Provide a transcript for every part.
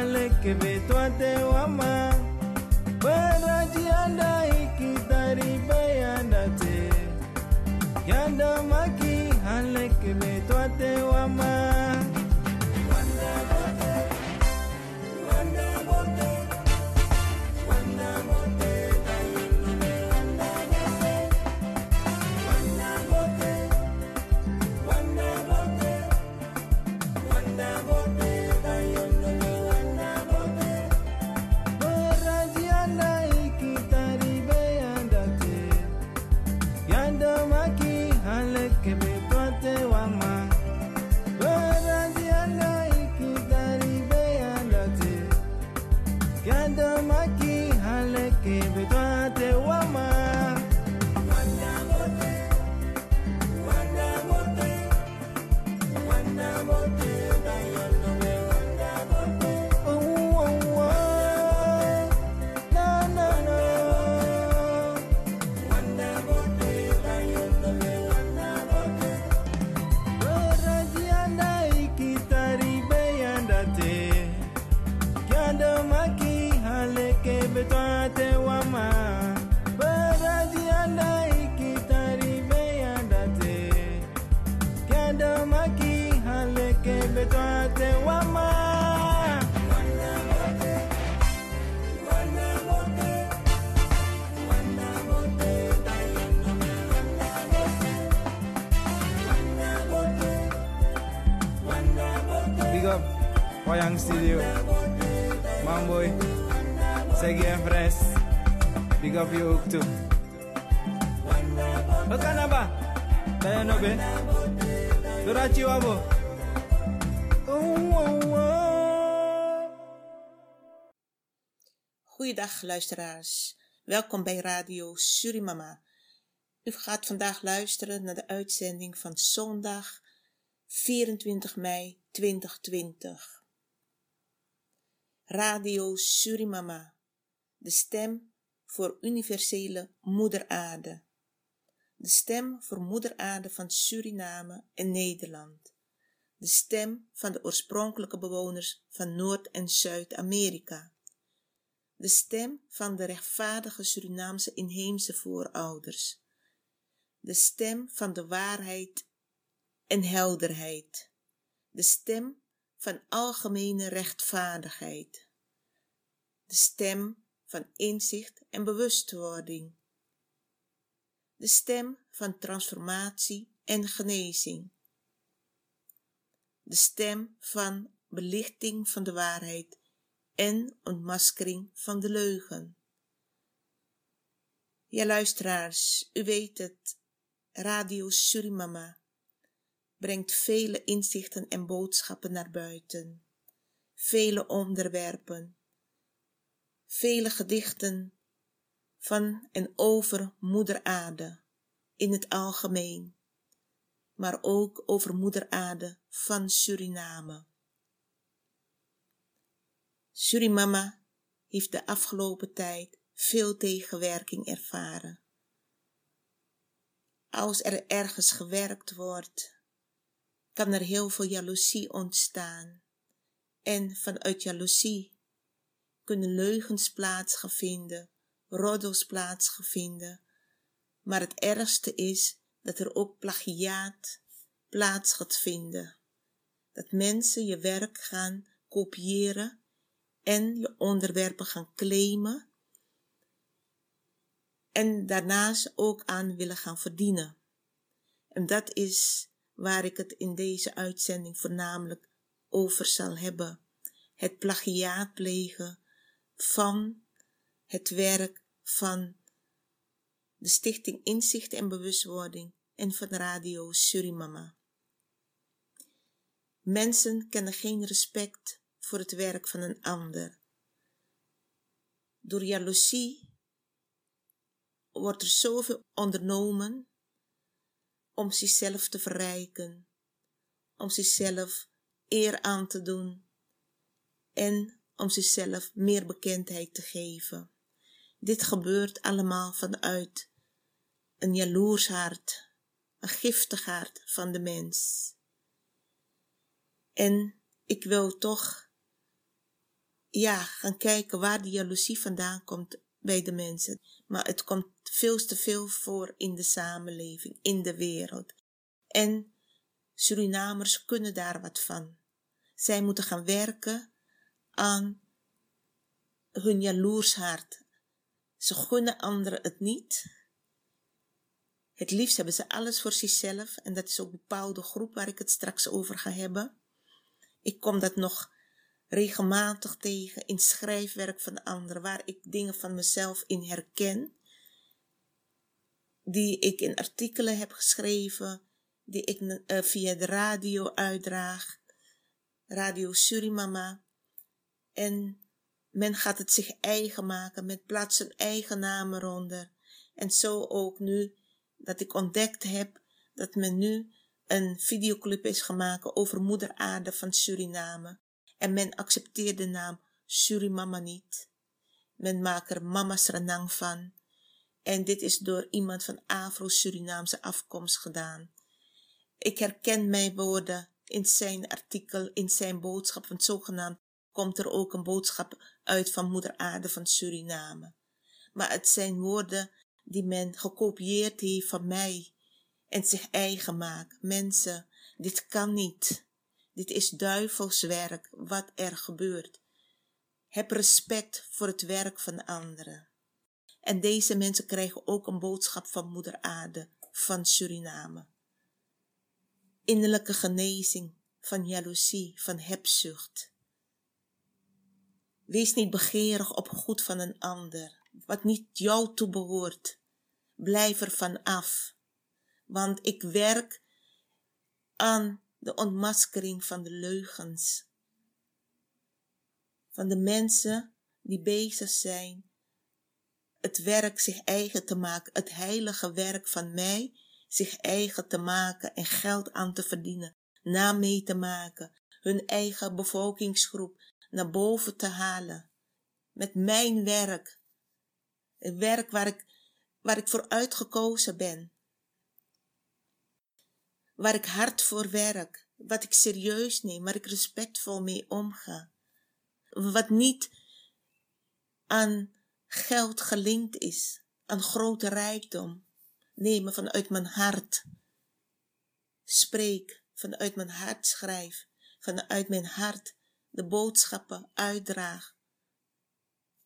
alekebe twate wama baraji yanda ikitaribayanda te yanda maki alekebe twate wama up Wayang Studio. Mamboy Segi Big up je ook. Goeiedag luisteraars, welkom bij Radio Surimama. U gaat vandaag luisteren naar de uitzending van zondag 24 mei 2020. Radio Surimama, de stem voor universele moeder aarde. De stem voor moeder aarde van Suriname en Nederland. De stem van de oorspronkelijke bewoners van Noord- en Zuid-Amerika de stem van de rechtvaardige Surinaamse inheemse voorouders, de stem van de waarheid en helderheid, de stem van algemene rechtvaardigheid, de stem van inzicht en bewustwording, de stem van transformatie en genezing, de stem van belichting van de waarheid en ontmaskering van de leugen. Ja, luisteraars, u weet het, Radio Surimama brengt vele inzichten en boodschappen naar buiten, vele onderwerpen, vele gedichten van en over Moeder Aarde in het algemeen, maar ook over Moeder Aarde van Suriname. Surimama heeft de afgelopen tijd veel tegenwerking ervaren. Als er ergens gewerkt wordt, kan er heel veel jaloezie ontstaan. En vanuit jaloezie kunnen leugens plaatsvinden, roddels plaatsvinden. Maar het ergste is dat er ook plagiaat plaats gaat vinden. Dat mensen je werk gaan kopiëren en je onderwerpen gaan claimen en daarnaast ook aan willen gaan verdienen. En dat is waar ik het in deze uitzending voornamelijk over zal hebben. Het plagiaat plegen van het werk van de Stichting Inzicht en Bewustwording en van Radio Surimama. Mensen kennen geen respect voor het werk van een ander. Door jaloezie wordt er zoveel ondernomen om zichzelf te verrijken, om zichzelf eer aan te doen en om zichzelf meer bekendheid te geven. Dit gebeurt allemaal vanuit een jaloers hart, een giftig hart van de mens. En ik wil toch ja, gaan kijken waar die jaloezie vandaan komt bij de mensen. Maar het komt veel te veel voor in de samenleving, in de wereld. En Surinamers kunnen daar wat van. Zij moeten gaan werken aan hun jaloers hart. Ze gunnen anderen het niet. Het liefst hebben ze alles voor zichzelf en dat is ook een bepaalde groep waar ik het straks over ga hebben. Ik kom dat nog regelmatig tegen in schrijfwerk van anderen, waar ik dingen van mezelf in herken, die ik in artikelen heb geschreven, die ik uh, via de radio uitdraag, Radio Surimama. En men gaat het zich eigen maken, met plaats een eigen naam eronder. En zo ook nu dat ik ontdekt heb dat men nu een videoclip is gemaakt over moeder aarde van Suriname. En men accepteert de naam Surimama niet. Men maakt er mama's renang van. En dit is door iemand van Afro-Surinaamse afkomst gedaan. Ik herken mijn woorden in zijn artikel, in zijn boodschap, want zogenaamd komt er ook een boodschap uit van Moeder Aarde van Suriname. Maar het zijn woorden die men gekopieerd heeft van mij en zich eigen maakt. Mensen, dit kan niet. Dit is duivelswerk wat er gebeurt. Heb respect voor het werk van anderen. En deze mensen krijgen ook een boodschap van Moeder Aarde van Suriname. Innerlijke genezing van jaloezie, van hebzucht. Wees niet begeerig op goed van een ander, wat niet jou toebehoort. Blijf er van af, want ik werk aan de ontmaskering van de leugens. Van de mensen die bezig zijn het werk zich eigen te maken, het heilige werk van mij zich eigen te maken en geld aan te verdienen, na mee te maken, hun eigen bevolkingsgroep naar boven te halen. Met mijn werk. Het werk waar ik, waar ik voor uitgekozen ben waar ik hard voor werk, wat ik serieus neem, waar ik respectvol mee omga. Wat niet aan geld gelinkt is, aan grote rijkdom. Nemen vanuit mijn hart. Spreek, vanuit mijn hart schrijf, vanuit mijn hart de boodschappen uitdraag.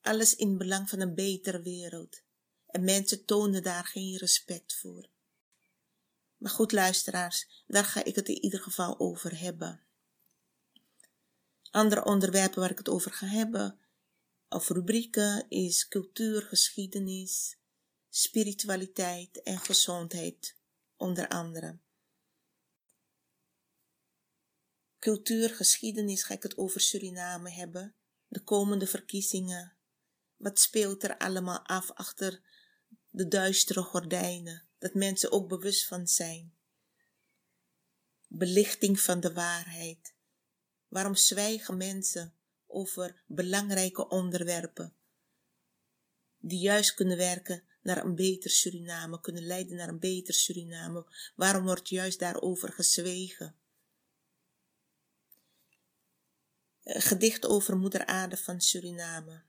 Alles in belang van een betere wereld. En mensen tonen daar geen respect voor. Maar goed, luisteraars, daar ga ik het in ieder geval over hebben. Andere onderwerpen waar ik het over ga hebben, of rubrieken, is cultuur, geschiedenis, spiritualiteit en gezondheid, onder andere. Cultuur, geschiedenis ga ik het over Suriname hebben, de komende verkiezingen. Wat speelt er allemaal af achter de duistere gordijnen? Dat mensen ook bewust van zijn. Belichting van de waarheid. Waarom zwijgen mensen over belangrijke onderwerpen die juist kunnen werken naar een beter Suriname, kunnen leiden naar een beter Suriname? Waarom wordt juist daarover gezwegen? Een gedicht over Moeder Aarde van Suriname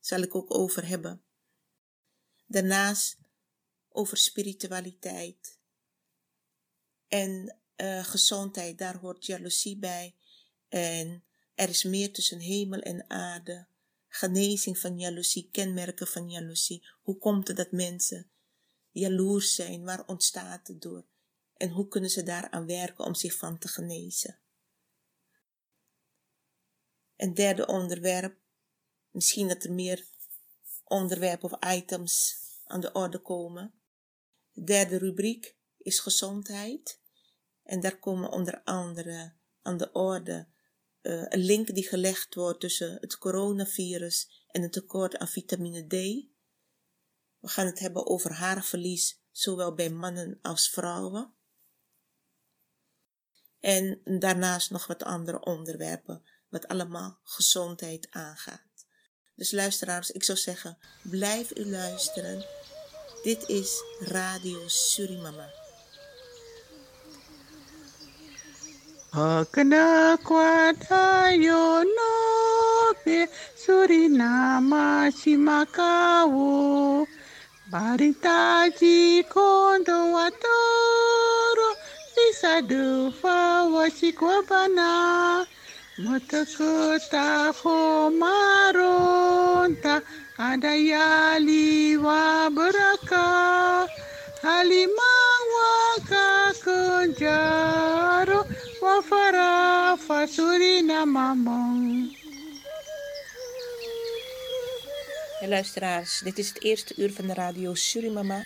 zal ik ook over hebben. Daarnaast over spiritualiteit. En uh, gezondheid, daar hoort jaloezie bij. En er is meer tussen hemel en aarde. Genezing van jaloezie, kenmerken van jaloezie. Hoe komt het dat mensen jaloers zijn? Waar ontstaat het door? En hoe kunnen ze daaraan werken om zich van te genezen? Een derde onderwerp, misschien dat er meer onderwerpen of items aan de orde komen. De derde rubriek is gezondheid. En daar komen onder andere aan de orde uh, een link die gelegd wordt tussen het coronavirus en het tekort aan vitamine D. We gaan het hebben over haarverlies, zowel bij mannen als vrouwen. En daarnaast nog wat andere onderwerpen, wat allemaal gezondheid aangaat. Dus luisteraars, ik zou zeggen, blijf u luisteren Dit is Radio Surimama. Hakna kwatayo nobe Surinama shimakawo Baritaji kondo watoro Lisa dufa washikwabana Motokota homaronta Adayali wa baraka Halimang kunjaro Wafara fasurina mamong Ja, luisteraars, dit is het eerste uur van de radio Surimama.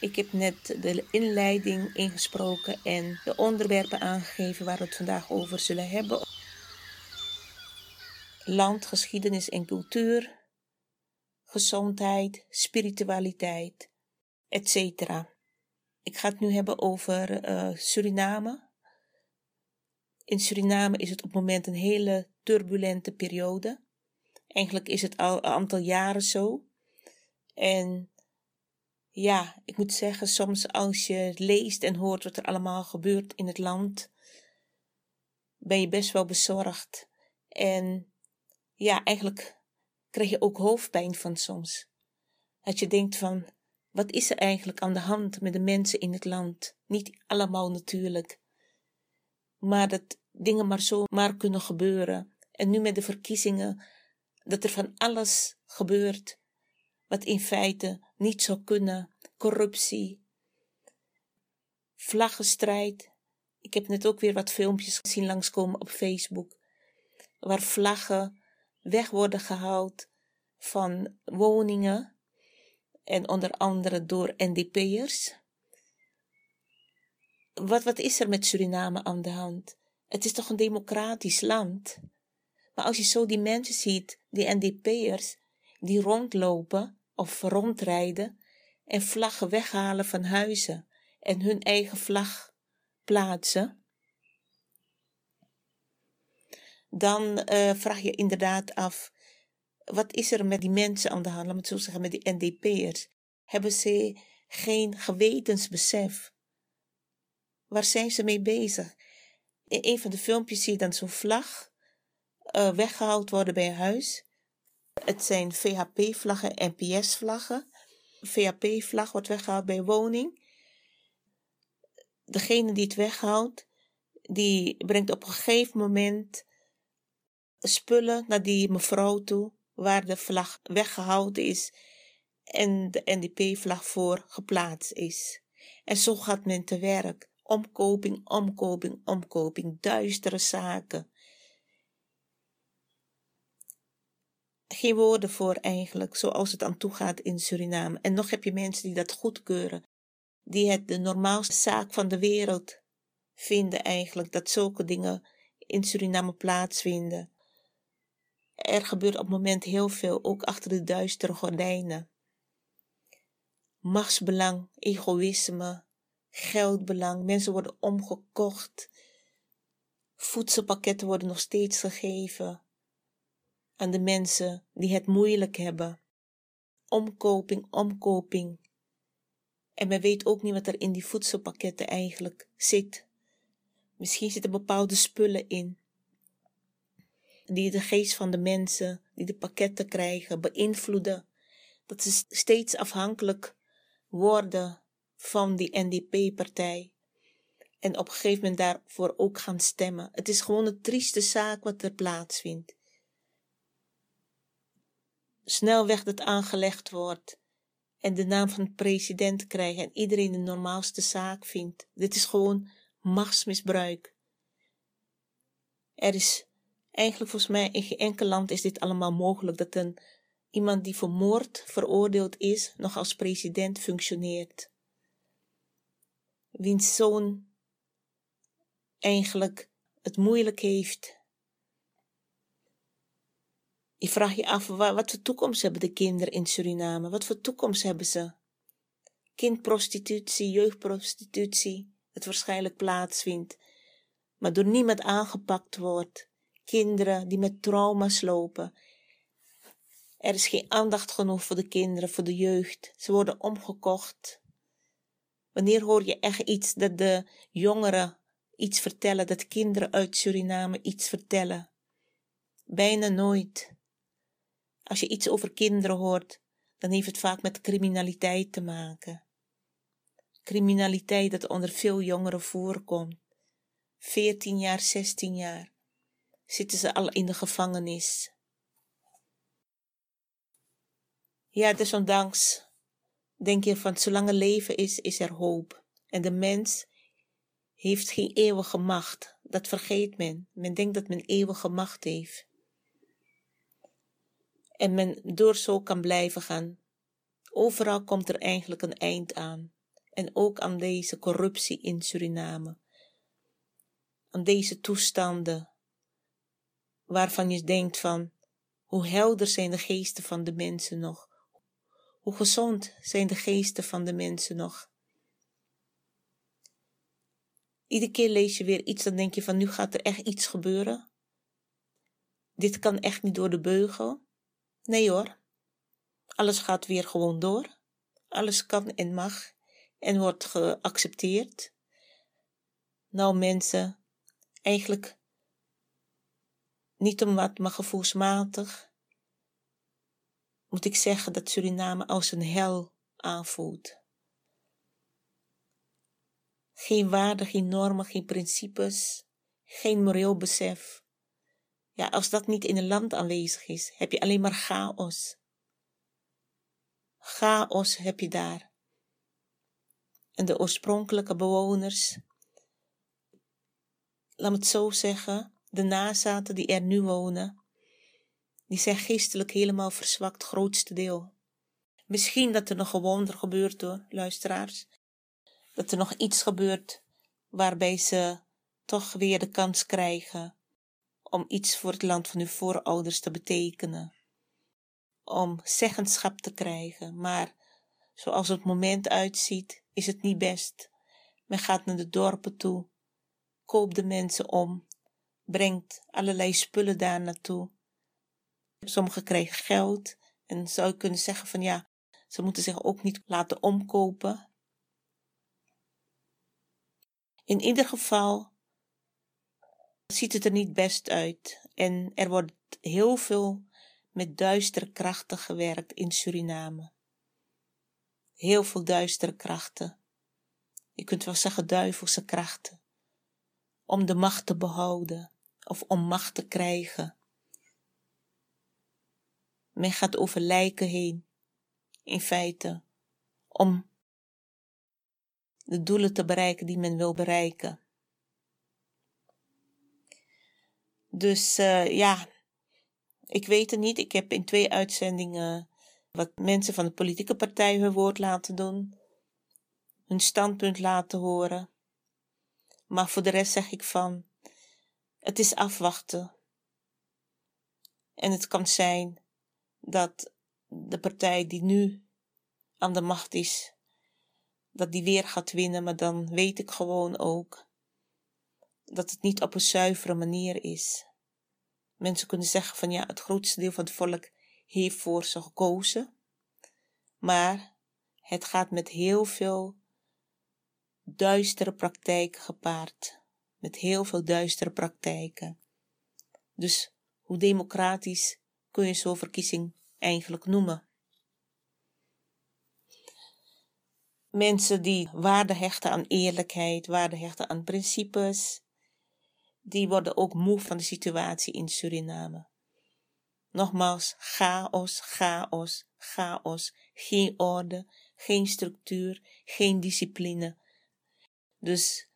Ik heb net de inleiding ingesproken en de onderwerpen aangegeven waar we het vandaag over zullen hebben. Land, geschiedenis en cultuur, gezondheid, spiritualiteit, etc. Ik ga het nu hebben over uh, Suriname. In Suriname is het op het moment een hele turbulente periode. Eigenlijk is het al een aantal jaren zo. En ja, ik moet zeggen, soms als je leest en hoort wat er allemaal gebeurt in het land, ben je best wel bezorgd. En ja, eigenlijk krijg je ook hoofdpijn van soms. Dat je denkt van, wat is er eigenlijk aan de hand met de mensen in het land? Niet allemaal natuurlijk. Maar dat dingen maar zo maar kunnen gebeuren. En nu met de verkiezingen dat er van alles gebeurt wat in feite niet zou kunnen. Corruptie, vlaggenstrijd. Ik heb net ook weer wat filmpjes gezien langskomen op Facebook, waar vlaggen weg worden gehaald van woningen en onder andere door NDP'ers. Wat, wat is er met Suriname aan de hand? Het is toch een democratisch land? Maar als je zo die mensen ziet, die NDP'ers, die rondlopen of rondrijden en vlaggen weghalen van huizen en hun eigen vlag plaatsen, dan uh, vraag je inderdaad af, wat is er met die mensen aan de hand, laat me zo zeggen, met die NDP'ers? Hebben ze geen gewetensbesef? Waar zijn ze mee bezig? In een van de filmpjes zie je dan zo'n vlag uh, weggehaald worden bij huis. Het zijn VHP-vlaggen en PS-vlaggen. VHP-vlag wordt weggehaald bij woning. Degene die het weghoudt, die brengt op een gegeven moment spullen naar die mevrouw toe, waar de vlag weggehaald is en de NDP-vlag voor geplaatst is. En zo gaat men te werk. Omkoping, omkoping, omkoping, duistere zaken. geen woorden voor eigenlijk, zoals het aan toe gaat in Suriname. En nog heb je mensen die dat goedkeuren, die het de normaalste zaak van de wereld vinden eigenlijk, dat zulke dingen in Suriname plaatsvinden. Er gebeurt op het moment heel veel, ook achter de duistere gordijnen. Machtsbelang, egoïsme, geldbelang, mensen worden omgekocht. Voedselpakketten worden nog steeds gegeven aan de mensen die het moeilijk hebben. Omkoping, omkoping. En men weet ook niet wat er in die voedselpakketten eigenlijk zit. Misschien zitten bepaalde spullen in, die de geest van de mensen die de pakketten krijgen beïnvloeden. Dat ze steeds afhankelijk worden van die NDP-partij. En op een gegeven moment daarvoor ook gaan stemmen. Het is gewoon een trieste zaak wat er plaatsvindt snelweg dat aangelegd wordt en de naam van de president krijgt en iedereen de normaalste zaak vindt. Dit is gewoon machtsmisbruik. Er is eigenlijk volgens mij in geen enkel land is dit allemaal mogelijk dat een iemand die voor moord veroordeeld is nog als president functioneert. Wiens zoon eigenlijk het moeilijk heeft je vraagt je af, wat voor toekomst hebben de kinderen in Suriname? Wat voor toekomst hebben ze? Kindprostitutie, jeugdprostitutie, het waarschijnlijk plaatsvindt, maar door niemand aangepakt wordt. Kinderen die met trauma's lopen. Er is geen aandacht genoeg voor de kinderen, voor de jeugd. Ze worden omgekocht. Wanneer hoor je echt iets dat de jongeren iets vertellen, dat kinderen uit Suriname iets vertellen? Bijna nooit. Als je iets over kinderen hoort, dan heeft het vaak met criminaliteit te maken. Criminaliteit dat onder veel jongeren voorkomt. 14 jaar, 16 jaar zitten ze al in de gevangenis. Ja, desondanks denk je van zolang er leven is, is er hoop. En de mens heeft geen eeuwige macht. Dat vergeet men. Men denkt dat men eeuwige macht heeft. En men door zo kan blijven gaan. Overal komt er eigenlijk een eind aan. En ook aan deze corruptie in Suriname. Aan deze toestanden waarvan je denkt van hoe helder zijn de geesten van de mensen nog. Hoe gezond zijn de geesten van de mensen nog. Iedere keer lees je weer iets, dan denk je van nu gaat er echt iets gebeuren. Dit kan echt niet door de beugel. Nee hoor, alles gaat weer gewoon door. Alles kan en mag en wordt geaccepteerd. Nou mensen, eigenlijk niet om wat, maar gevoelsmatig moet ik zeggen dat Suriname als een hel aanvoelt. Geen waarden, geen normen, geen principes, geen moreel besef. Ja, als dat niet in een land aanwezig is, heb je alleen maar chaos. Chaos heb je daar. En de oorspronkelijke bewoners, laat me het zo zeggen, de nazaten die er nu wonen, die zijn geestelijk helemaal verzwakt, grootste deel. Misschien dat er nog een wonder gebeurt hoor, luisteraars. Dat er nog iets gebeurt waarbij ze toch weer de kans krijgen om iets voor het land van hun voorouders te betekenen. Om zeggenschap te krijgen, maar zoals het moment uitziet, is het niet best. Men gaat naar de dorpen toe, koopt de mensen om, brengt allerlei spullen daar naartoe. Sommigen krijgen geld en zou je kunnen zeggen van ja, ze moeten zich ook niet laten omkopen. In ieder geval ziet het er niet best uit en er wordt heel veel met duistere krachten gewerkt in Suriname. Heel veel duistere krachten. Je kunt wel zeggen duivelse krachten. Om de macht te behouden of om macht te krijgen. Men gaat over lijken heen, in feite, om de doelen te bereiken die men wil bereiken. Dus uh, ja, ik weet het niet. Ik heb in twee uitzendingen wat mensen van de politieke partij hun woord laten doen, hun standpunt laten horen. Maar voor de rest zeg ik van, het is afwachten. En het kan zijn dat de partij die nu aan de macht is, dat die weer gaat winnen, maar dan weet ik gewoon ook dat het niet op een zuivere manier is. Mensen kunnen zeggen van ja, het grootste deel van het volk heeft voor ze gekozen, maar het gaat met heel veel duistere praktijken gepaard. Met heel veel duistere praktijken. Dus hoe democratisch kun je zo'n verkiezing eigenlijk noemen? Mensen die waarde hechten aan eerlijkheid, waarde hechten aan principes, die worden ook moe van de situatie in Suriname. Nogmaals, chaos, chaos, chaos. Geen orde, geen structuur, geen discipline. Dus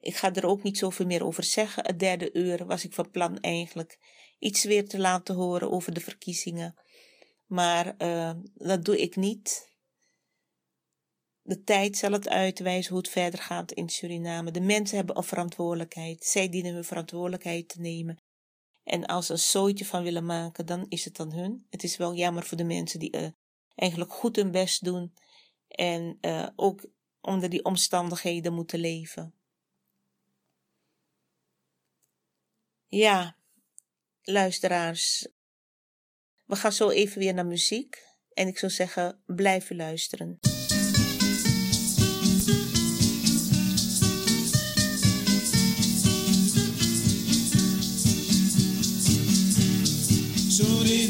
ik ga er ook niet zoveel meer over zeggen. Het derde uur was ik van plan eigenlijk iets weer te laten horen over de verkiezingen. Maar uh, dat doe ik niet. De tijd zal het uitwijzen hoe het verder gaat in Suriname. De mensen hebben een verantwoordelijkheid. Zij dienen hun verantwoordelijkheid te nemen. En als ze een zooitje van willen maken, dan is het dan hun. Het is wel jammer voor de mensen die uh, eigenlijk goed hun best doen en uh, ook onder die omstandigheden moeten leven. Ja, luisteraars, we gaan zo even weer naar muziek en ik zou zeggen, blijf u luisteren. Suriname,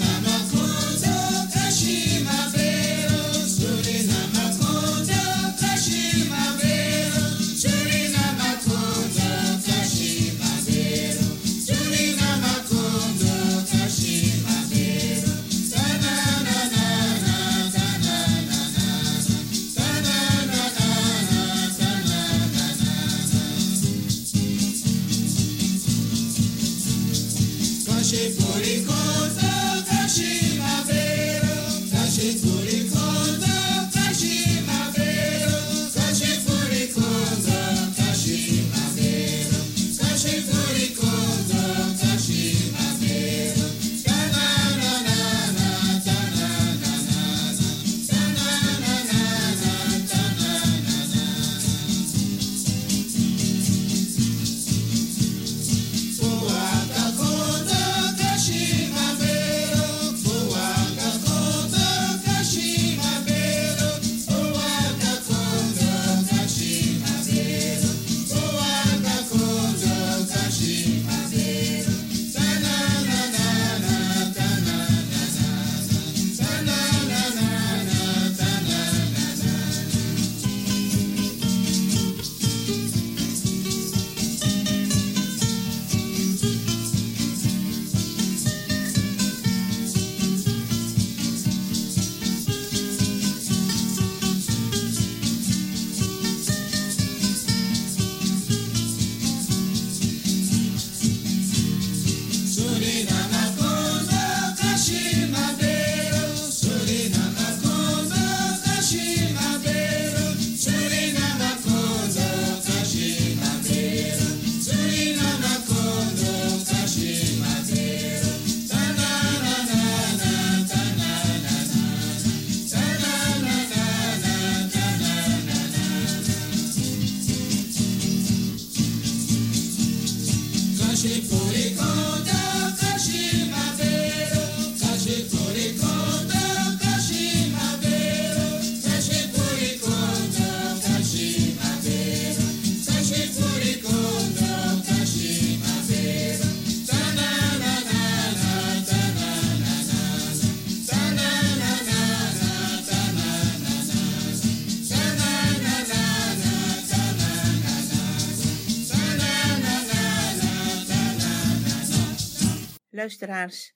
Luisteraars,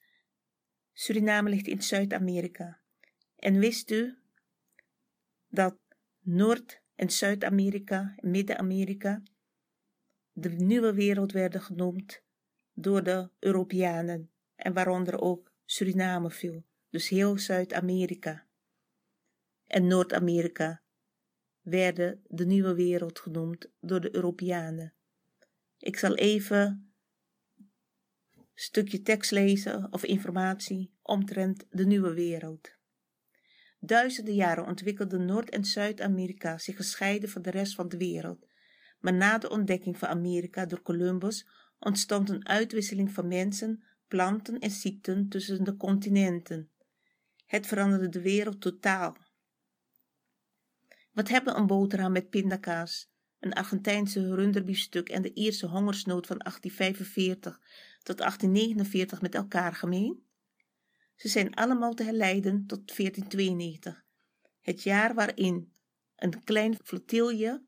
Suriname ligt in Zuid-Amerika. En wist u dat Noord- en Zuid-Amerika en Midden-Amerika de nieuwe wereld werden genoemd door de Europeanen en waaronder ook Suriname viel, dus heel Zuid-Amerika. En Noord-Amerika werden de nieuwe wereld genoemd door de Europeanen. Ik zal even stukje tekst lezen of informatie omtrent de nieuwe wereld. Duizenden jaren ontwikkelde Noord- en Zuid-Amerika zich gescheiden van de rest van de wereld. Maar na de ontdekking van Amerika door Columbus ontstond een uitwisseling van mensen, planten en ziekten tussen de continenten. Het veranderde de wereld totaal. Wat hebben een boterham met pindakaas, een Argentijnse runderbiefstuk en de Ierse hongersnood van 1845 tot 1849 met elkaar gemeen? Ze zijn allemaal te herleiden tot 1492, het jaar waarin een klein flotilje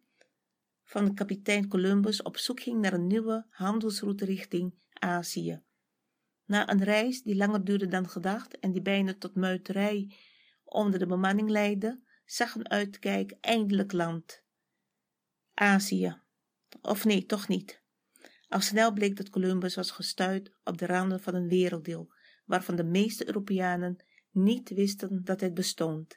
van kapitein Columbus op zoek ging naar een nieuwe handelsroute richting Azië. Na een reis die langer duurde dan gedacht en die bijna tot muiterij onder de bemanning leidde, zag een uitkijk eindelijk land. Azië. Of nee, toch niet. Al snel bleek dat Columbus was gestuurd op de randen van een werelddeel, waarvan de meeste Europeanen niet wisten dat het bestond.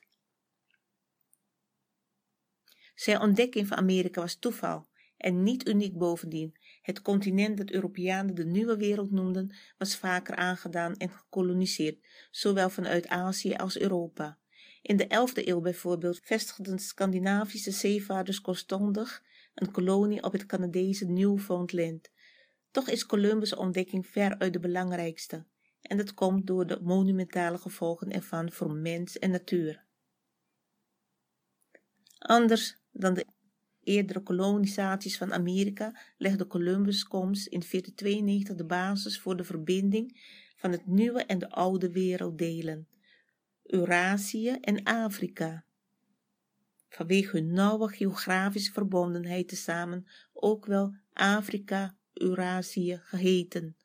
Zijn ontdekking van Amerika was toeval en niet uniek bovendien. Het continent dat Europeanen de nieuwe wereld noemden, was vaker aangedaan en gekoloniseerd, zowel vanuit Azië als Europa. In de 11e eeuw bijvoorbeeld vestigden Scandinavische zeevaarders kortstondig een kolonie op het Canadese Newfoundland. Toch is Columbus' ontdekking ver uit de belangrijkste, en dat komt door de monumentale gevolgen ervan voor mens en natuur. Anders dan de eerdere kolonisaties van Amerika legde Columbus' komst in 1492 de basis voor de verbinding van het nieuwe en de oude werelddelen, Eurasië en Afrika. Vanwege hun nauwe geografische verbondenheid tezamen ook wel Afrika Eurasië geheten.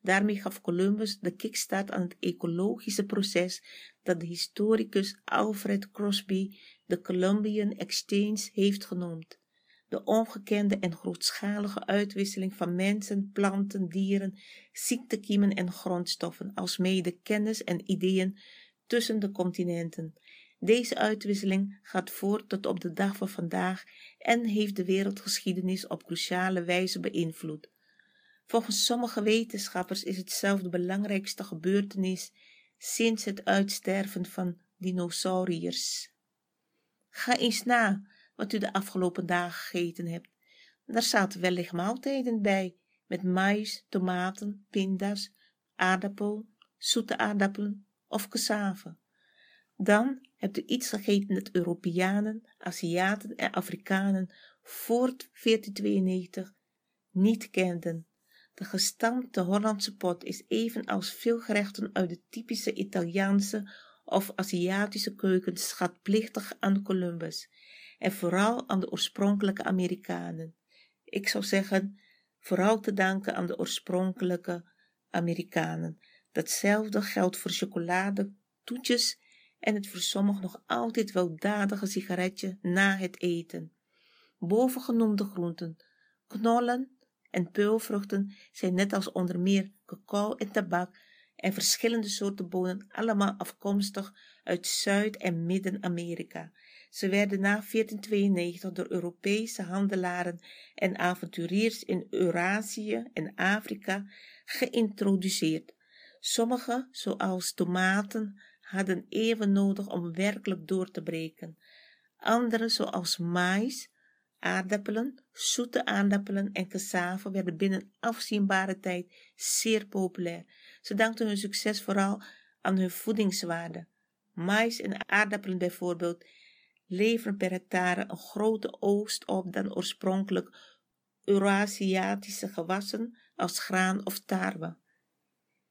Daarmee gaf Columbus de kickstart aan het ecologische proces dat de historicus Alfred Crosby de Columbian Exchange heeft genoemd. De ongekende en grootschalige uitwisseling van mensen, planten, dieren, ziektekiemen en grondstoffen, alsmede kennis en ideeën tussen de continenten. Deze uitwisseling gaat voort tot op de dag van vandaag en heeft de wereldgeschiedenis op cruciale wijze beïnvloed. Volgens sommige wetenschappers is het zelf de belangrijkste gebeurtenis sinds het uitsterven van dinosauriërs. Ga eens na wat u de afgelopen dagen gegeten hebt. Daar zaten wellicht maaltijden bij, met mais, tomaten, pinda's, aardappel, zoete aardappelen of cassave. Dan hebt u iets gegeten dat Europeanen, Aziaten en Afrikanen voor 1492 niet kenden. De gestampte Hollandse pot is evenals veel gerechten uit de typische Italiaanse of Aziatische keuken schatplichtig aan Columbus en vooral aan de oorspronkelijke Amerikanen. Ik zou zeggen, vooral te danken aan de oorspronkelijke Amerikanen. Datzelfde geldt voor chocolade, toetjes en het voor sommigen nog altijd weldadige sigaretje na het eten. Bovengenoemde groenten, knollen en peulvruchten zijn net als onder meer cacao en tabak en verschillende soorten bonen allemaal afkomstig uit Zuid- en Midden-Amerika. Ze werden na 1492 door Europese handelaren en avonturiers in Eurasië en Afrika geïntroduceerd. Sommige, zoals tomaten, hadden eeuwen nodig om werkelijk door te breken. Andere, zoals mais, Aardappelen, zoete aardappelen en cassave werden binnen afzienbare tijd zeer populair. Ze dankten hun succes vooral aan hun voedingswaarde. Mais en aardappelen bijvoorbeeld leveren per hectare een grote oogst op dan oorspronkelijk Eurasiatische gewassen als graan of tarwe.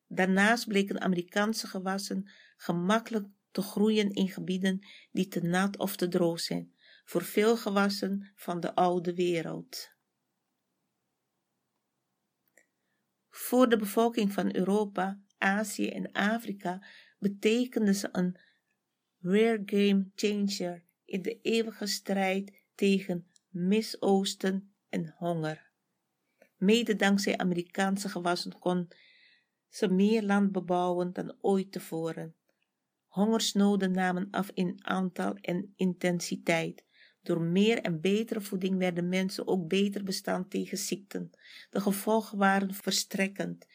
Daarnaast bleken Amerikaanse gewassen gemakkelijk te groeien in gebieden die te nat of te droog zijn, voor veel gewassen van de oude wereld. Voor de bevolking van Europa, Azië en Afrika betekende ze een rare game changer in de eeuwige strijd tegen misoosten en honger. Mede dankzij Amerikaanse gewassen kon ze meer land bebouwen dan ooit tevoren. Hongersnoden namen af in aantal en intensiteit. Door meer en betere voeding werden mensen ook beter bestand tegen ziekten. De gevolgen waren verstrekkend.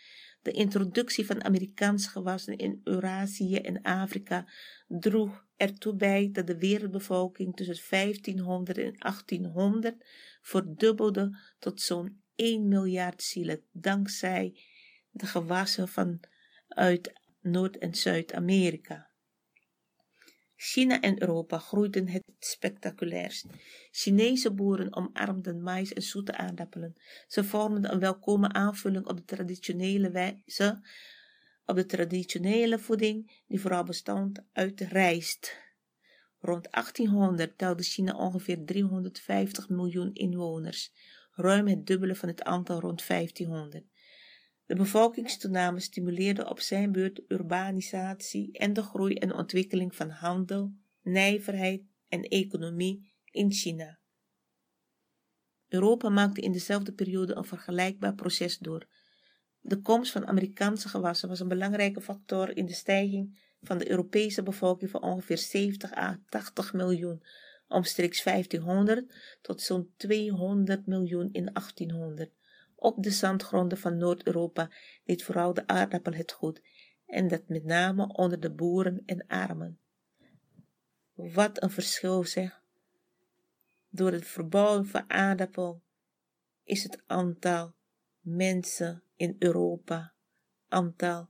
De introductie van Amerikaanse gewassen in Eurasië en Afrika droeg ertoe bij dat de wereldbevolking tussen 1500 en 1800 verdubbelde tot zo'n 1 miljard zielen, dankzij de gewassen van uit Noord- en Zuid-Amerika. China en Europa groeiden het spectaculairst. Chinese boeren omarmden mais en zoete aardappelen. Ze vormden een welkome aanvulling op de traditionele wijze, op de traditionele voeding die vooral bestond uit rijst. Rond 1800 telde China ongeveer 350 miljoen inwoners, ruim het dubbele van het aantal rond 1500. De bevolkingstoename stimuleerde op zijn beurt urbanisatie en de groei en ontwikkeling van handel, nijverheid en economie in China. Europa maakte in dezelfde periode een vergelijkbaar proces door. De komst van Amerikaanse gewassen was een belangrijke factor in de stijging van de Europese bevolking van ongeveer 70 à 80 miljoen omstreeks 1500 tot zo'n 200 miljoen in 1800. Op de zandgronden van Noord-Europa deed vooral de aardappel het goed, en dat met name onder de boeren en armen. Wat een verschil zeg. Door het verbouwen van aardappel is het aantal mensen in Europa, aantal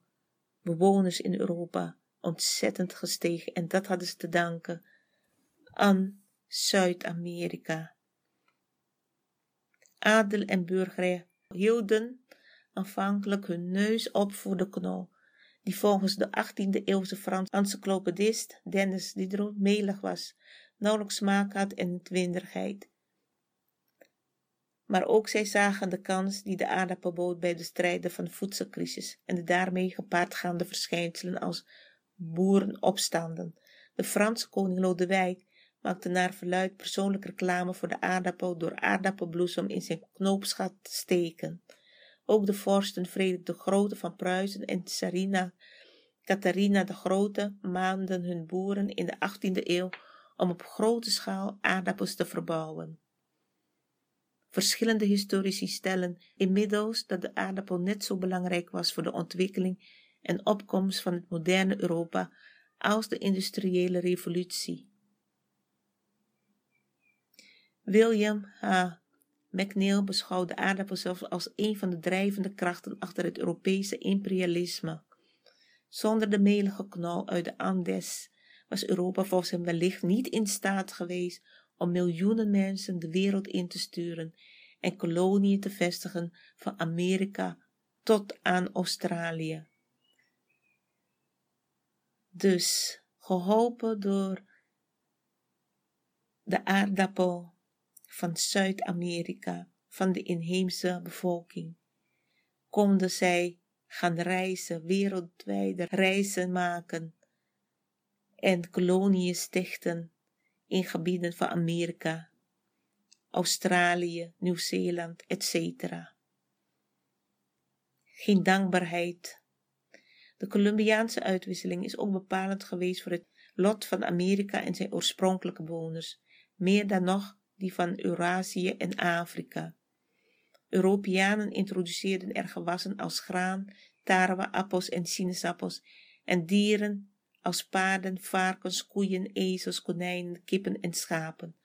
bewoners in Europa ontzettend gestegen. En dat hadden ze te danken aan Zuid-Amerika. Adel en burgerij hielden aanvankelijk hun neus op voor de knol, die volgens de 18e eeuwse Franse encyclopedist Dennis Diderot melig was, nauwelijks smaak had en twinderigheid. Maar ook zij zagen de kans die de aardappel bood bij de strijden van de voedselcrisis en de daarmee gepaardgaande verschijnselen als boerenopstanden. De Franse koning Lodewijk maakte naar verluid persoonlijk reclame voor de aardappel door aardappelbloesem in zijn knoopsgat te steken. Ook de vorsten Frederik de Grote van Pruisen en Tsarina Catharina de Grote maanden hun boeren in de 18e eeuw om op grote schaal aardappels te verbouwen. Verschillende historici stellen inmiddels dat de aardappel net zo belangrijk was voor de ontwikkeling en opkomst van het moderne Europa als de industriële revolutie. William H. McNeill beschouwt de aardappel zelfs als een van de drijvende krachten achter het Europese imperialisme. Zonder de melige knol uit de Andes was Europa volgens hem wellicht niet in staat geweest om miljoenen mensen de wereld in te sturen en koloniën te vestigen van Amerika tot aan Australië. Dus, geholpen door de aardappel van Zuid-Amerika, van de inheemse bevolking, konden zij gaan reizen, wereldwijde reizen maken en koloniën stichten in gebieden van Amerika, Australië, Nieuw-Zeeland, etc. Geen dankbaarheid. De Columbiaanse uitwisseling is ook bepalend geweest voor het lot van Amerika en zijn oorspronkelijke bewoners, meer dan nog die van Eurasië en Afrika. Europeanen introduceerden er gewassen als graan, tarwe, appels en sinaasappels en dieren als paarden, varkens, koeien, ezels, konijnen, kippen en schapen.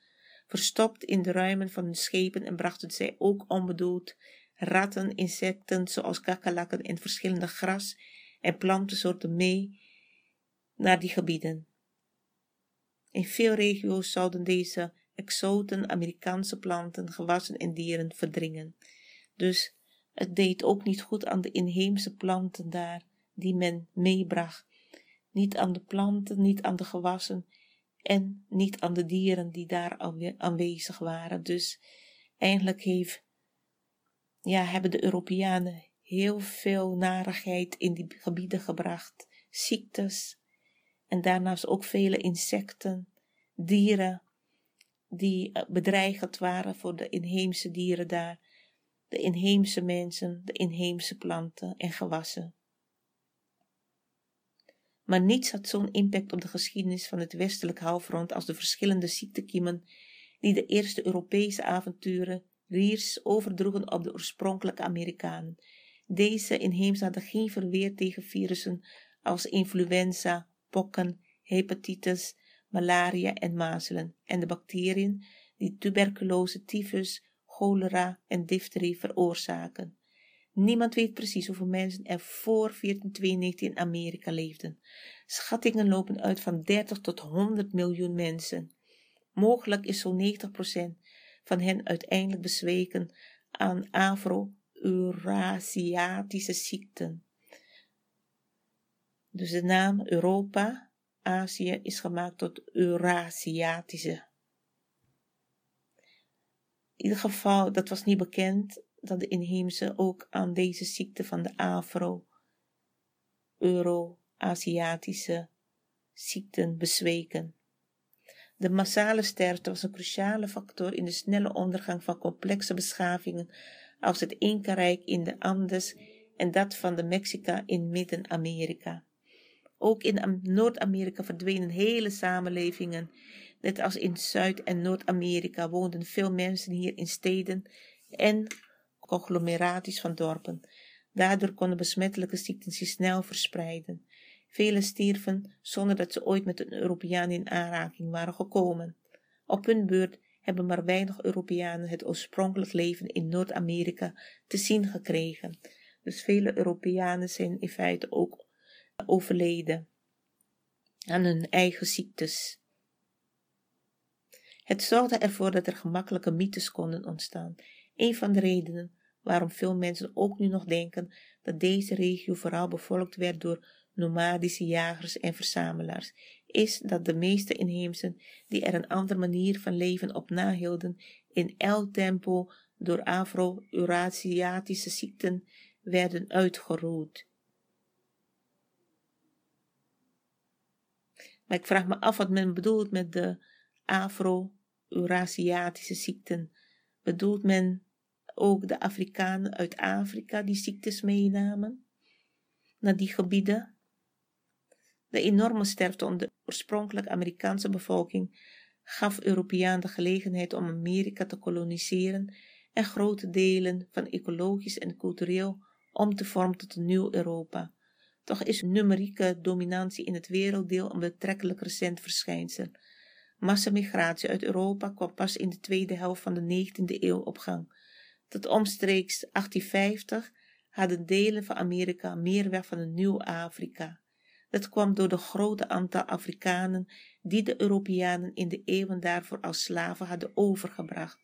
verstopt in de ruimen van hun schepen en brachten zij ook onbedoeld ratten, insecten zoals kakkerlakken en verschillende gras- en plantensoorten mee naar die gebieden. In veel regio's zouden deze exoten Amerikaanse planten, gewassen en dieren verdringen. Dus het deed ook niet goed aan de inheemse planten daar die men meebracht. Niet aan de planten, niet aan de gewassen en niet aan de dieren die daar aanwezig waren. Dus eigenlijk heeft, ja, hebben de Europeanen heel veel narigheid in die gebieden gebracht. Ziektes en daarnaast ook vele insecten, dieren die eh, bedreigend waren voor de inheemse dieren daar, de inheemse mensen, de inheemse planten en gewassen. Maar niets had zo'n impact op de geschiedenis van het westelijk halfrond als de verschillende ziektekiemen die de eerste Europese avonturen Riers overdroegen op de oorspronkelijke Amerikanen. Deze inheemse hadden geen verweer tegen virussen als influenza, pokken, hepatitis, malaria en mazelen en de bacteriën die tuberculose, tyfus, cholera en difterie veroorzaken. Niemand weet precies hoeveel mensen er voor 1492 in Amerika leefden. Schattingen lopen uit van 30 tot 100 miljoen mensen. Mogelijk is zo'n 90% van hen uiteindelijk bezweken aan Afro-Eurasiatische ziekten. Dus de naam Europa, Azië, is gemaakt tot Eurasiatische. In ieder geval, dat was niet bekend dat de inheemse ook aan deze ziekte van de Afro-Euro-Aziatische ziekten bezweken. De massale sterfte was een cruciale factor in de snelle ondergang van complexe beschavingen als het Inca-rijk in de Andes en dat van de Mexica in Midden-Amerika. Ook in Noord-Amerika verdwenen hele samenlevingen. Net als in Zuid- en Noord-Amerika woonden veel mensen hier in steden en conglomeraties van dorpen. Daardoor konden besmettelijke ziekten zich snel verspreiden. Velen stierven zonder dat ze ooit met een Europeaan in aanraking waren gekomen. Op hun beurt hebben maar weinig Europeanen het oorspronkelijk leven in Noord-Amerika te zien gekregen. Dus vele Europeanen zijn in feite ook overleden aan hun eigen ziektes. Het zorgde ervoor dat er gemakkelijke mythes konden ontstaan. Een van de redenen waarom veel mensen ook nu nog denken dat deze regio vooral bevolkt werd door nomadische jagers en verzamelaars, is dat de meeste inheemsen die er een andere manier van leven op nahielden, in elk tempo door Afro-Eurasiatische ziekten werden uitgeroeid. Maar ik vraag me af wat men bedoelt met de Afro-Eurasiatische ziekten. Bedoelt men ook de Afrikanen uit Afrika die ziektes meenamen naar die gebieden? De enorme sterfte onder de oorspronkelijk Amerikaanse bevolking gaf Europeanen de gelegenheid om Amerika te koloniseren en grote delen van ecologisch en cultureel om te vormen tot een nieuw Europa. Toch is numerieke dominantie in het werelddeel een betrekkelijk recent verschijnsel. Massamigratie uit Europa kwam pas in de tweede helft van de 19e eeuw op gang. Tot omstreeks 1850 hadden delen van Amerika meer weg van een nieuw Afrika. Dat kwam door de grote aantal Afrikanen die de Europeanen in de eeuwen daarvoor als slaven hadden overgebracht.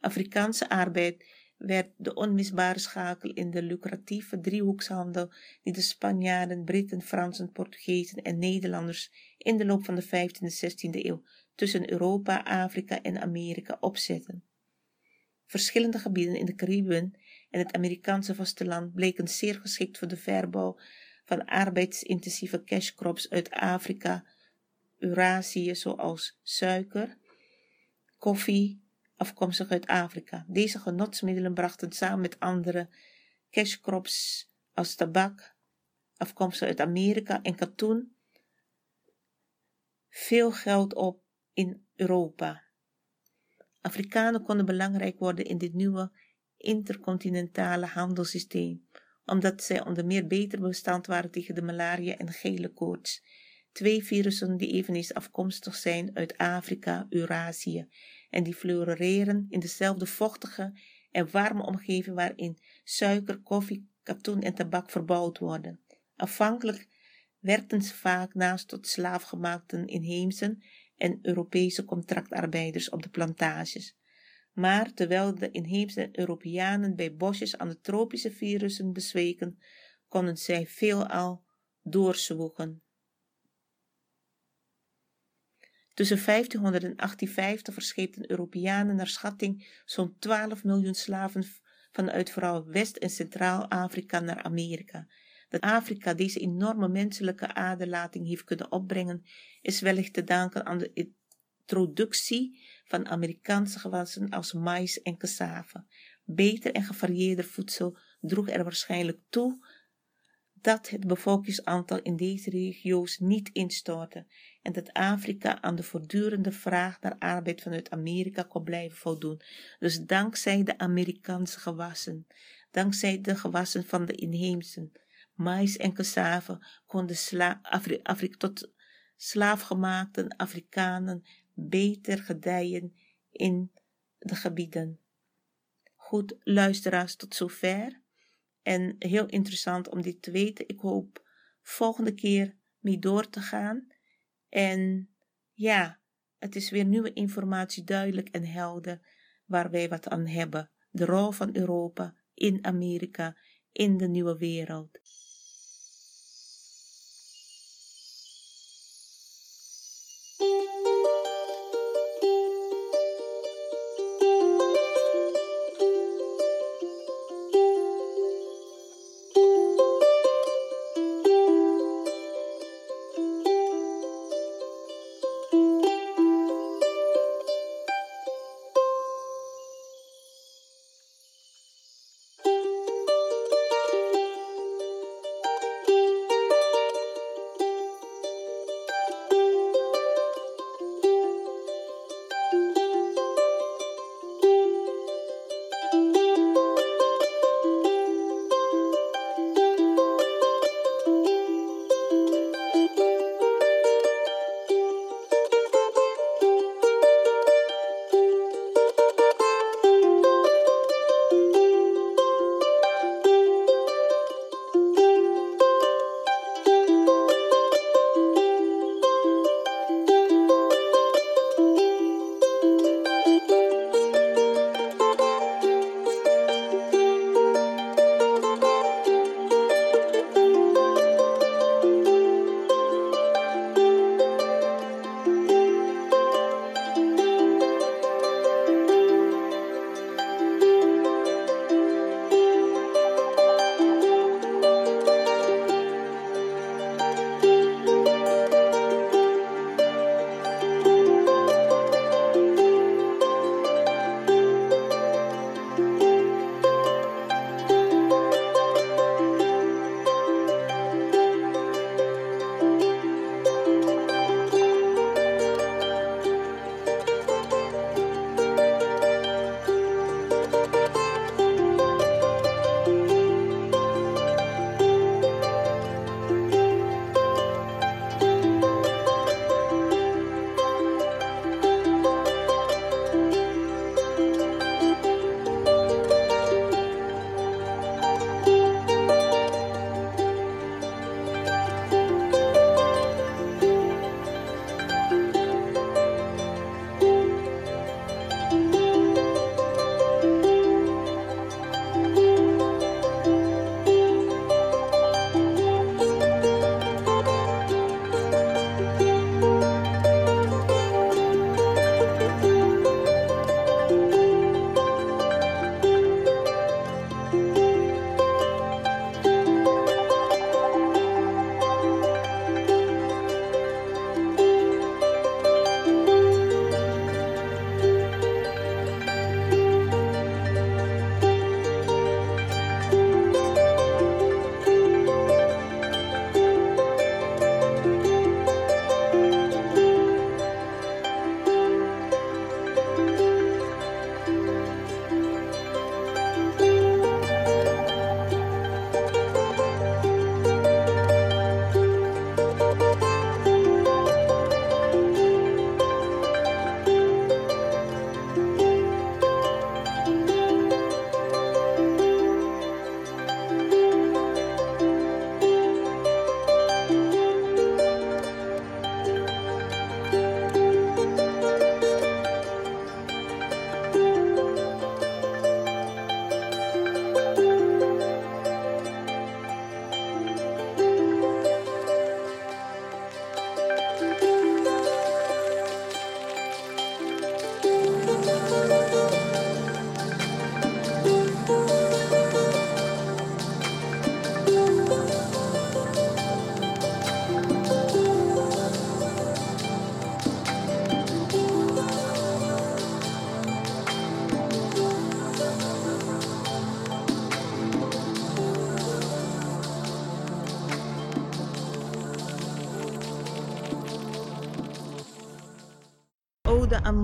Afrikaanse arbeid werd de onmisbare schakel in de lucratieve driehoekshandel die de Spanjaarden, Britten, Fransen, Portugezen en Nederlanders in de loop van de 15e en 16e eeuw tussen Europa, Afrika en Amerika opzetten. Verschillende gebieden in de Cariben en het Amerikaanse vasteland bleken zeer geschikt voor de verbouw van arbeidsintensieve cashcrops uit Afrika, Eurasië zoals suiker, koffie, afkomstig uit Afrika. Deze genotsmiddelen brachten samen met andere cashcrops als tabak, afkomstig uit Amerika en katoen, veel geld op in Europa. Afrikanen konden belangrijk worden in dit nieuwe intercontinentale handelssysteem, omdat zij onder meer beter bestand waren tegen de malaria en gele koorts, twee virussen die eveneens afkomstig zijn uit Afrika, Eurasië en die floreren in dezelfde vochtige en warme omgeving waarin suiker, koffie, katoen en tabak verbouwd worden. Afhankelijk werkten ze vaak naast tot slaafgemaakten inheemsen en Europese contractarbeiders op de plantages. Maar terwijl de inheemse Europeanen bij bosjes aan de tropische virussen bezweken, konden zij veelal doorzwoegen. Tussen 1500 en 1850 verscheepten Europeanen naar schatting zo'n 12 miljoen slaven vanuit vooral West- en Centraal-Afrika naar Amerika. Dat Afrika deze enorme menselijke aderlating heeft kunnen opbrengen, is wellicht te danken aan de introductie van Amerikaanse gewassen als mais en cassave. Beter en gevarieerder voedsel droeg er waarschijnlijk toe dat het bevolkingsaantal in deze regio's niet instortte en dat Afrika aan de voortdurende vraag naar arbeid vanuit Amerika kon blijven voldoen. Dus dankzij de Amerikaanse gewassen, dankzij de gewassen van de inheemsen, mais en cassave konden sla tot slaafgemaakte Afrikanen beter gedijen in de gebieden. Goed, luisteraars, tot zover. En heel interessant om dit te weten. Ik hoop volgende keer mee door te gaan. En ja, het is weer nieuwe informatie duidelijk en helder waar wij wat aan hebben. De rol van Europa in Amerika, in de nieuwe wereld.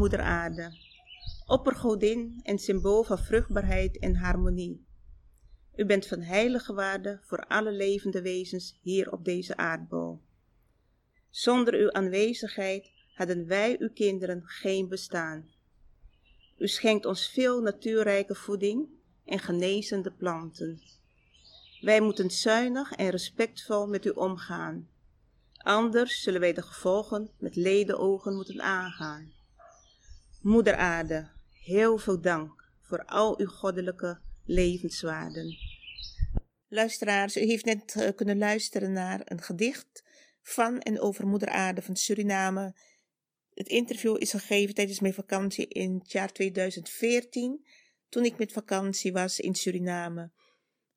Moeder Aarde. Oppergodin en symbool van vruchtbaarheid en harmonie. U bent van heilige waarde voor alle levende wezens hier op deze aardbol. Zonder uw aanwezigheid hadden wij, uw kinderen, geen bestaan. U schenkt ons veel natuurrijke voeding en genezende planten. Wij moeten zuinig en respectvol met u omgaan. Anders zullen wij de gevolgen met ledenogen moeten aangaan. Moeder Aarde, heel veel dank voor al uw goddelijke levenswaarden. Luisteraars, u heeft net uh, kunnen luisteren naar een gedicht van en over Moeder Aarde van Suriname. Het interview is gegeven tijdens mijn vakantie in het jaar 2014, toen ik met vakantie was in Suriname.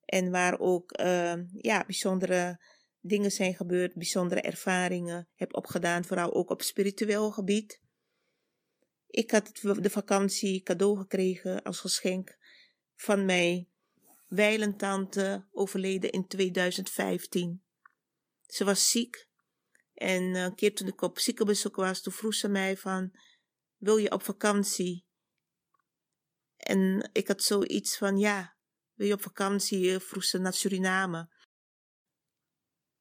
En waar ook uh, ja, bijzondere dingen zijn gebeurd, bijzondere ervaringen heb opgedaan, vooral ook op spiritueel gebied. Ik had de vakantie cadeau gekregen als geschenk van mijn wijlentante, overleden in 2015. Ze was ziek en een keer toen ik op ziekenbezoek was, toen vroeg ze mij van, wil je op vakantie? En ik had zoiets van, ja, wil je op vakantie? Vroeg ze naar Suriname.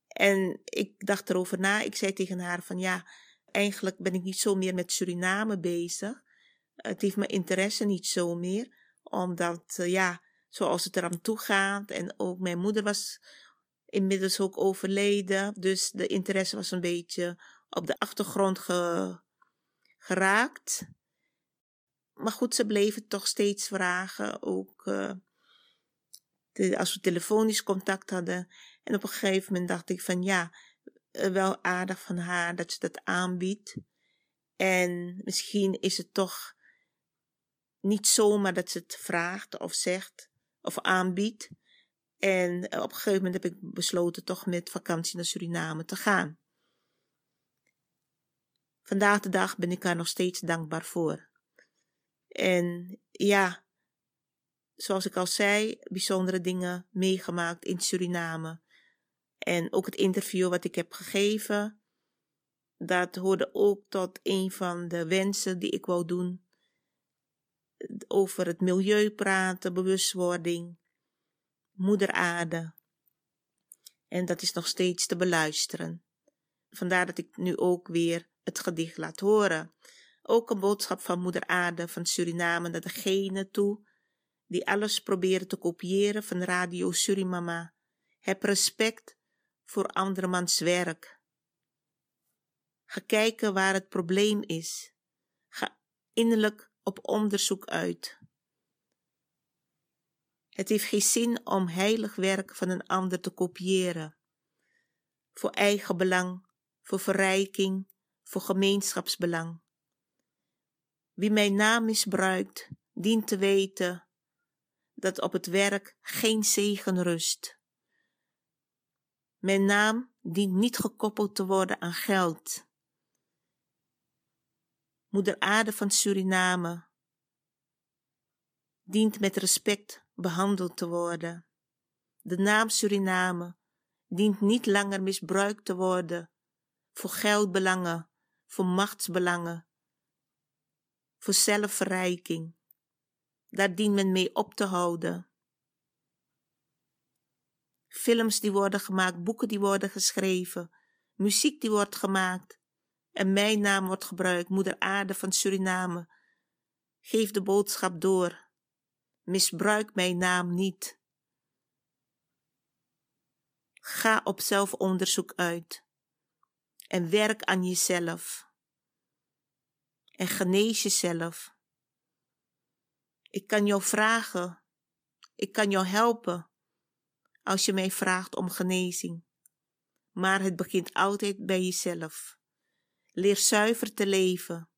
En ik dacht erover na. Ik zei tegen haar van ja, eigenlijk ben ik niet zo meer met Suriname bezig. Het heeft mijn interesse niet zo meer. Omdat, uh, ja, zoals het eraan toe gaat. En ook mijn moeder was inmiddels ook overleden. Dus de interesse was een beetje op de achtergrond ge, geraakt. Maar goed, ze bleven toch steeds vragen. Ook de, als we telefonisch contact hadden. En op een gegeven moment dacht ik van ja, eh, wel aardig van haar dat ze dat aanbiedt. En misschien is het toch niet zomaar dat ze het vraagt of zegt of aanbiedt. En eh, op een gegeven moment heb ik besloten toch met vakantie naar Suriname te gaan. Vandaag de dag ben ik haar nog steeds dankbaar voor. En ja, zoals ik al zei, bijzondere dingen meegemaakt in Suriname. En ook het interview wat ik heb gegeven, dat hoorde ook tot een van de wensen die ik wou doen. Over het milieu praten, bewustwording, moeder aarde. En dat is nog steeds te beluisteren. Vandaar dat ik nu ook weer het gedicht laat horen. Ook een boodschap van moeder aarde van Suriname naar degene toe die alles proberen te kopiëren van Radio Surimama. Heb respect voor andermans werk. Ga kijken waar het probleem is. Ga innerlijk op onderzoek uit. Het heeft geen zin om heilig werk van een ander te kopiëren. Voor eigen belang, voor verrijking, voor gemeenschapsbelang. Wie mijn naam misbruikt, dient te weten dat op het werk geen zegen rust. Mijn naam dient niet gekoppeld te worden aan geld. Moeder Aarde van Suriname dient met respect behandeld te worden. De naam Suriname dient niet langer misbruikt te worden voor geldbelangen, voor machtsbelangen, voor zelfverrijking. Daar dient men mee op te houden films die worden gemaakt, boeken die worden geschreven, muziek die wordt gemaakt. En mijn naam wordt gebruikt, Moeder Aarde van Suriname. Geef de boodschap door. Misbruik mijn naam niet. Ga op zelfonderzoek uit en werk aan jezelf. En genees jezelf. Ik kan jou vragen, ik kan jou helpen als je mij vraagt om genezing. Maar het begint altijd bij jezelf. Leer zuiver te leven.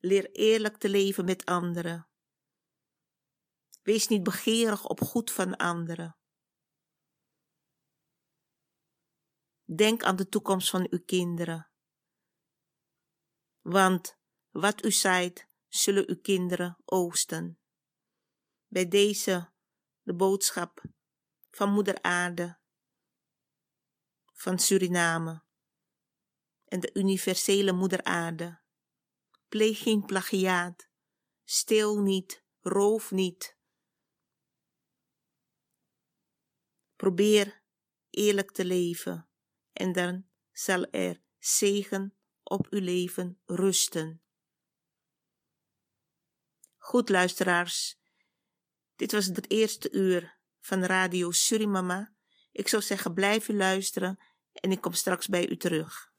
Leer eerlijk te leven met anderen. Wees niet begeerig op goed van anderen. Denk aan de toekomst van uw kinderen. Want wat u zaait, zullen uw kinderen oosten. Bij deze de boodschap van Moeder Aarde, van Suriname en de universele Moeder Aarde. Pleeg geen plagiaat. Stil niet, roof niet. Probeer eerlijk te leven en dan zal er zegen op uw leven rusten. Goed luisteraars, dit was het eerste uur van Radio Surimama. Ik zou zeggen blijf u luisteren en ik kom straks bij u terug.